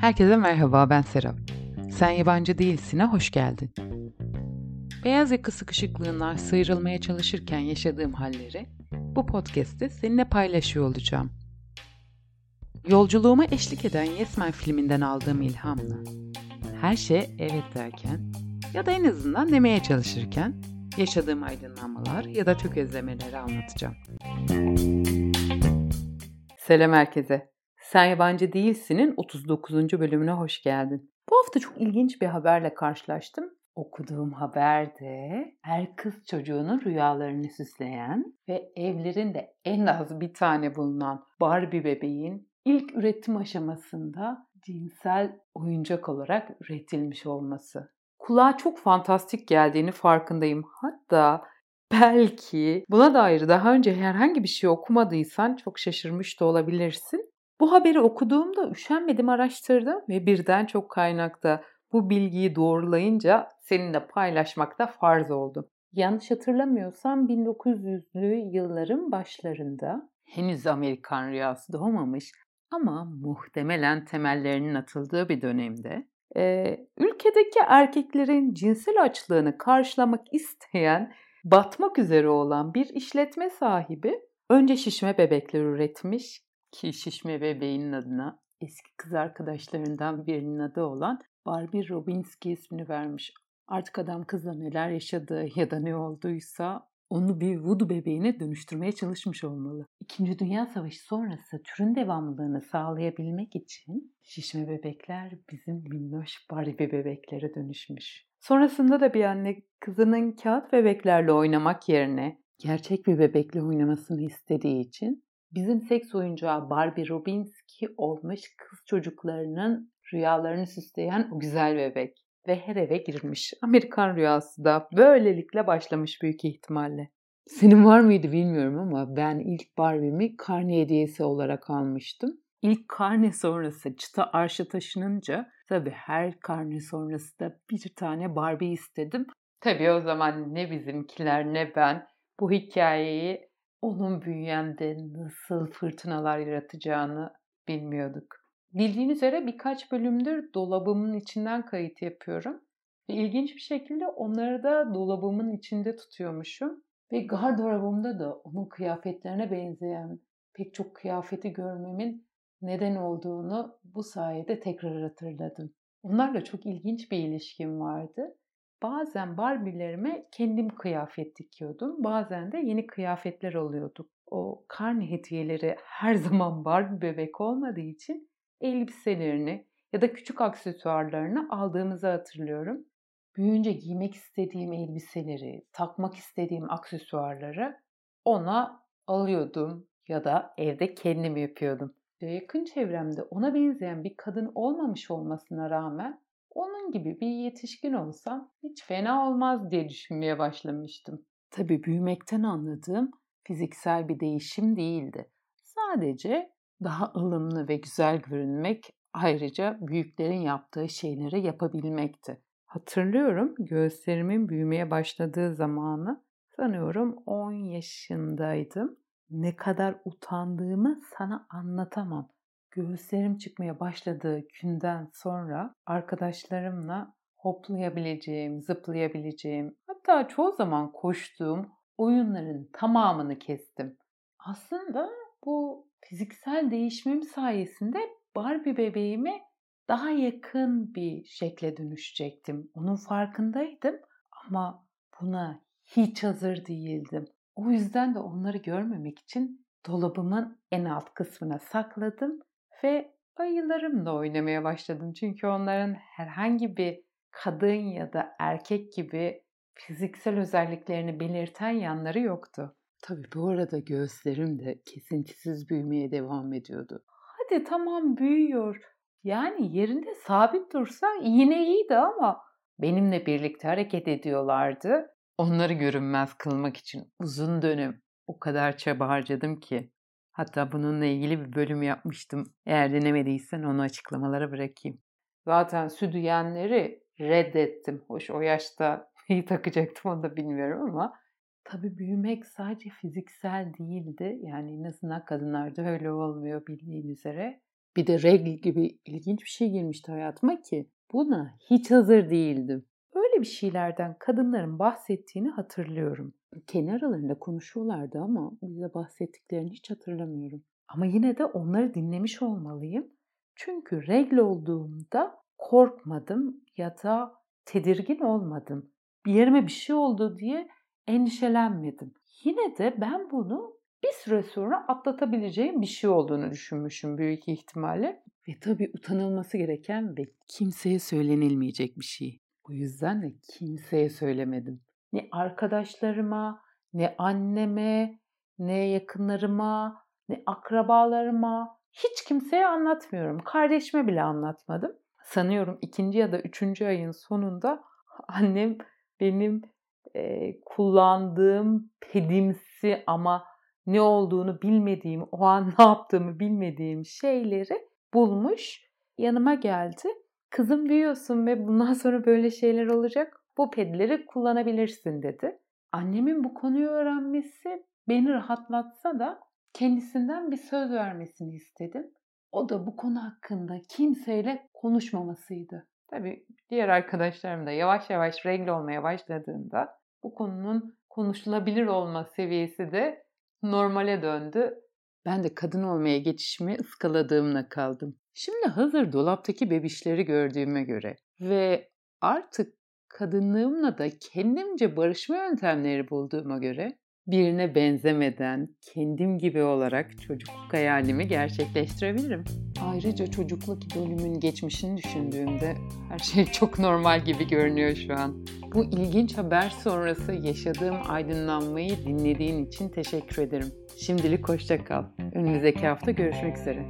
Herkese merhaba ben Serap. Sen yabancı değilsin'e hoş geldin. Beyaz yaka sıkışıklığından sıyrılmaya çalışırken yaşadığım halleri bu podcast'te seninle paylaşıyor olacağım. Yolculuğuma eşlik eden Yesmen filminden aldığım ilhamla her şey evet derken ya da en azından demeye çalışırken yaşadığım aydınlanmalar ya da tökezlemeleri anlatacağım. Selam herkese. Sen Yabancı Değilsin'in 39. bölümüne hoş geldin. Bu hafta çok ilginç bir haberle karşılaştım. Okuduğum haberde er kız çocuğunun rüyalarını süsleyen ve evlerinde en az bir tane bulunan Barbie bebeğin ilk üretim aşamasında cinsel oyuncak olarak üretilmiş olması. Kulağa çok fantastik geldiğini farkındayım. Hatta belki buna dair daha önce herhangi bir şey okumadıysan çok şaşırmış da olabilirsin. Bu haberi okuduğumda üşenmedim araştırdım ve birden çok kaynakta bu bilgiyi doğrulayınca seninle paylaşmakta farz oldu. Yanlış hatırlamıyorsam 1900'lü yılların başlarında henüz Amerikan rüyası doğmamış ama muhtemelen temellerinin atıldığı bir dönemde e, ülkedeki erkeklerin cinsel açlığını karşılamak isteyen, batmak üzere olan bir işletme sahibi önce şişme bebekler üretmiş ki şişme bebeğinin adına eski kız arkadaşlarından birinin adı olan Barbie Robinski ismini vermiş. Artık adam kızla neler yaşadı ya da ne olduysa onu bir voodoo bebeğine dönüştürmeye çalışmış olmalı. İkinci Dünya Savaşı sonrası türün devamlılığını sağlayabilmek için şişme bebekler bizim minnoş Barbie bebeklere dönüşmüş. Sonrasında da bir anne kızının kağıt bebeklerle oynamak yerine gerçek bir bebekle oynamasını istediği için bizim seks oyuncağı Barbie Robinski olmuş kız çocuklarının rüyalarını süsleyen o güzel bebek ve her eve girmiş. Amerikan rüyası da böylelikle başlamış büyük ihtimalle. Senin var mıydı bilmiyorum ama ben ilk Barbie'mi karne hediyesi olarak almıştım. İlk karne sonrası çıta arşa taşınınca tabii her karne sonrası da bir tane Barbie istedim. Tabii o zaman ne bizimkiler ne ben bu hikayeyi onun bünyemde nasıl fırtınalar yaratacağını bilmiyorduk. Bildiğiniz üzere birkaç bölümdür dolabımın içinden kayıt yapıyorum. Ve ilginç bir şekilde onları da dolabımın içinde tutuyormuşum. Ve gardırobumda da onun kıyafetlerine benzeyen pek çok kıyafeti görmemin neden olduğunu bu sayede tekrar hatırladım. Onlarla çok ilginç bir ilişkim vardı. Bazen Barbie'lerime kendim kıyafet dikiyordum. Bazen de yeni kıyafetler alıyorduk. O karne hediyeleri her zaman Barbie bebek olmadığı için elbiselerini ya da küçük aksesuarlarını aldığımızı hatırlıyorum. Büyüyünce giymek istediğim elbiseleri, takmak istediğim aksesuarları ona alıyordum ya da evde kendim yapıyordum. Yakın çevremde ona benzeyen bir kadın olmamış olmasına rağmen onun gibi bir yetişkin olsam hiç fena olmaz diye düşünmeye başlamıştım. Tabii büyümekten anladığım fiziksel bir değişim değildi. Sadece daha ılımlı ve güzel görünmek, ayrıca büyüklerin yaptığı şeyleri yapabilmekti. Hatırlıyorum göğüslerimin büyümeye başladığı zamanı sanıyorum 10 yaşındaydım. Ne kadar utandığımı sana anlatamam. Göğüslerim çıkmaya başladığı günden sonra arkadaşlarımla hoplayabileceğim, zıplayabileceğim, hatta çoğu zaman koştuğum oyunların tamamını kestim. Aslında bu fiziksel değişimim sayesinde Barbie bebeğime daha yakın bir şekle dönüşecektim. Onun farkındaydım ama buna hiç hazır değildim. O yüzden de onları görmemek için dolabımın en alt kısmına sakladım ve ayılarımla oynamaya başladım. Çünkü onların herhangi bir kadın ya da erkek gibi fiziksel özelliklerini belirten yanları yoktu. Tabii bu arada göğüslerim de kesintisiz büyümeye devam ediyordu. Hadi tamam büyüyor. Yani yerinde sabit dursa yine iyiydi ama benimle birlikte hareket ediyorlardı. Onları görünmez kılmak için uzun dönem o kadar çaba harcadım ki. Hatta bununla ilgili bir bölüm yapmıştım. Eğer denemediysen onu açıklamalara bırakayım. Zaten südüyenleri reddettim. Hoş o yaşta neyi takacaktım onu da bilmiyorum ama Tabii büyümek sadece fiziksel değildi. Yani en azından kadınlarda öyle olmuyor bildiğin üzere. Bir de regl gibi ilginç bir şey girmişti hayatıma ki buna hiç hazır değildim. Öyle bir şeylerden kadınların bahsettiğini hatırlıyorum. Kenar aralarında konuşuyorlardı ama bize bahsettiklerini hiç hatırlamıyorum. Ama yine de onları dinlemiş olmalıyım. Çünkü regl olduğumda korkmadım ya da tedirgin olmadım. Bir yerime bir şey oldu diye endişelenmedim. Yine de ben bunu bir süre sonra atlatabileceğim bir şey olduğunu düşünmüşüm büyük ihtimalle. Ve tabii utanılması gereken ve kimseye söylenilmeyecek bir şey. O yüzden de kimseye söylemedim. Ne arkadaşlarıma, ne anneme, ne yakınlarıma, ne akrabalarıma, hiç kimseye anlatmıyorum. Kardeşime bile anlatmadım. Sanıyorum ikinci ya da üçüncü ayın sonunda annem benim e, kullandığım pedimsi ama ne olduğunu bilmediğim, o an ne yaptığımı bilmediğim şeyleri bulmuş. Yanıma geldi. Kızım büyüyorsun ve bundan sonra böyle şeyler olacak. Bu pedleri kullanabilirsin dedi. Annemin bu konuyu öğrenmesi beni rahatlatsa da kendisinden bir söz vermesini istedim. O da bu konu hakkında kimseyle konuşmamasıydı. Tabii diğer arkadaşlarım da yavaş yavaş regl olmaya başladığında bu konunun konuşulabilir olma seviyesi de normale döndü. Ben de kadın olmaya geçişimi ıskaladığımla kaldım. Şimdi hazır dolaptaki bebişleri gördüğüme göre ve artık kadınlığımla da kendimce barışma yöntemleri bulduğuma göre birine benzemeden kendim gibi olarak çocukluk hayalimi gerçekleştirebilirim. Ayrıca çocukluk idolümün geçmişini düşündüğümde her şey çok normal gibi görünüyor şu an. Bu ilginç haber sonrası yaşadığım aydınlanmayı dinlediğin için teşekkür ederim. Şimdilik hoşça kal. Önümüzdeki hafta görüşmek üzere.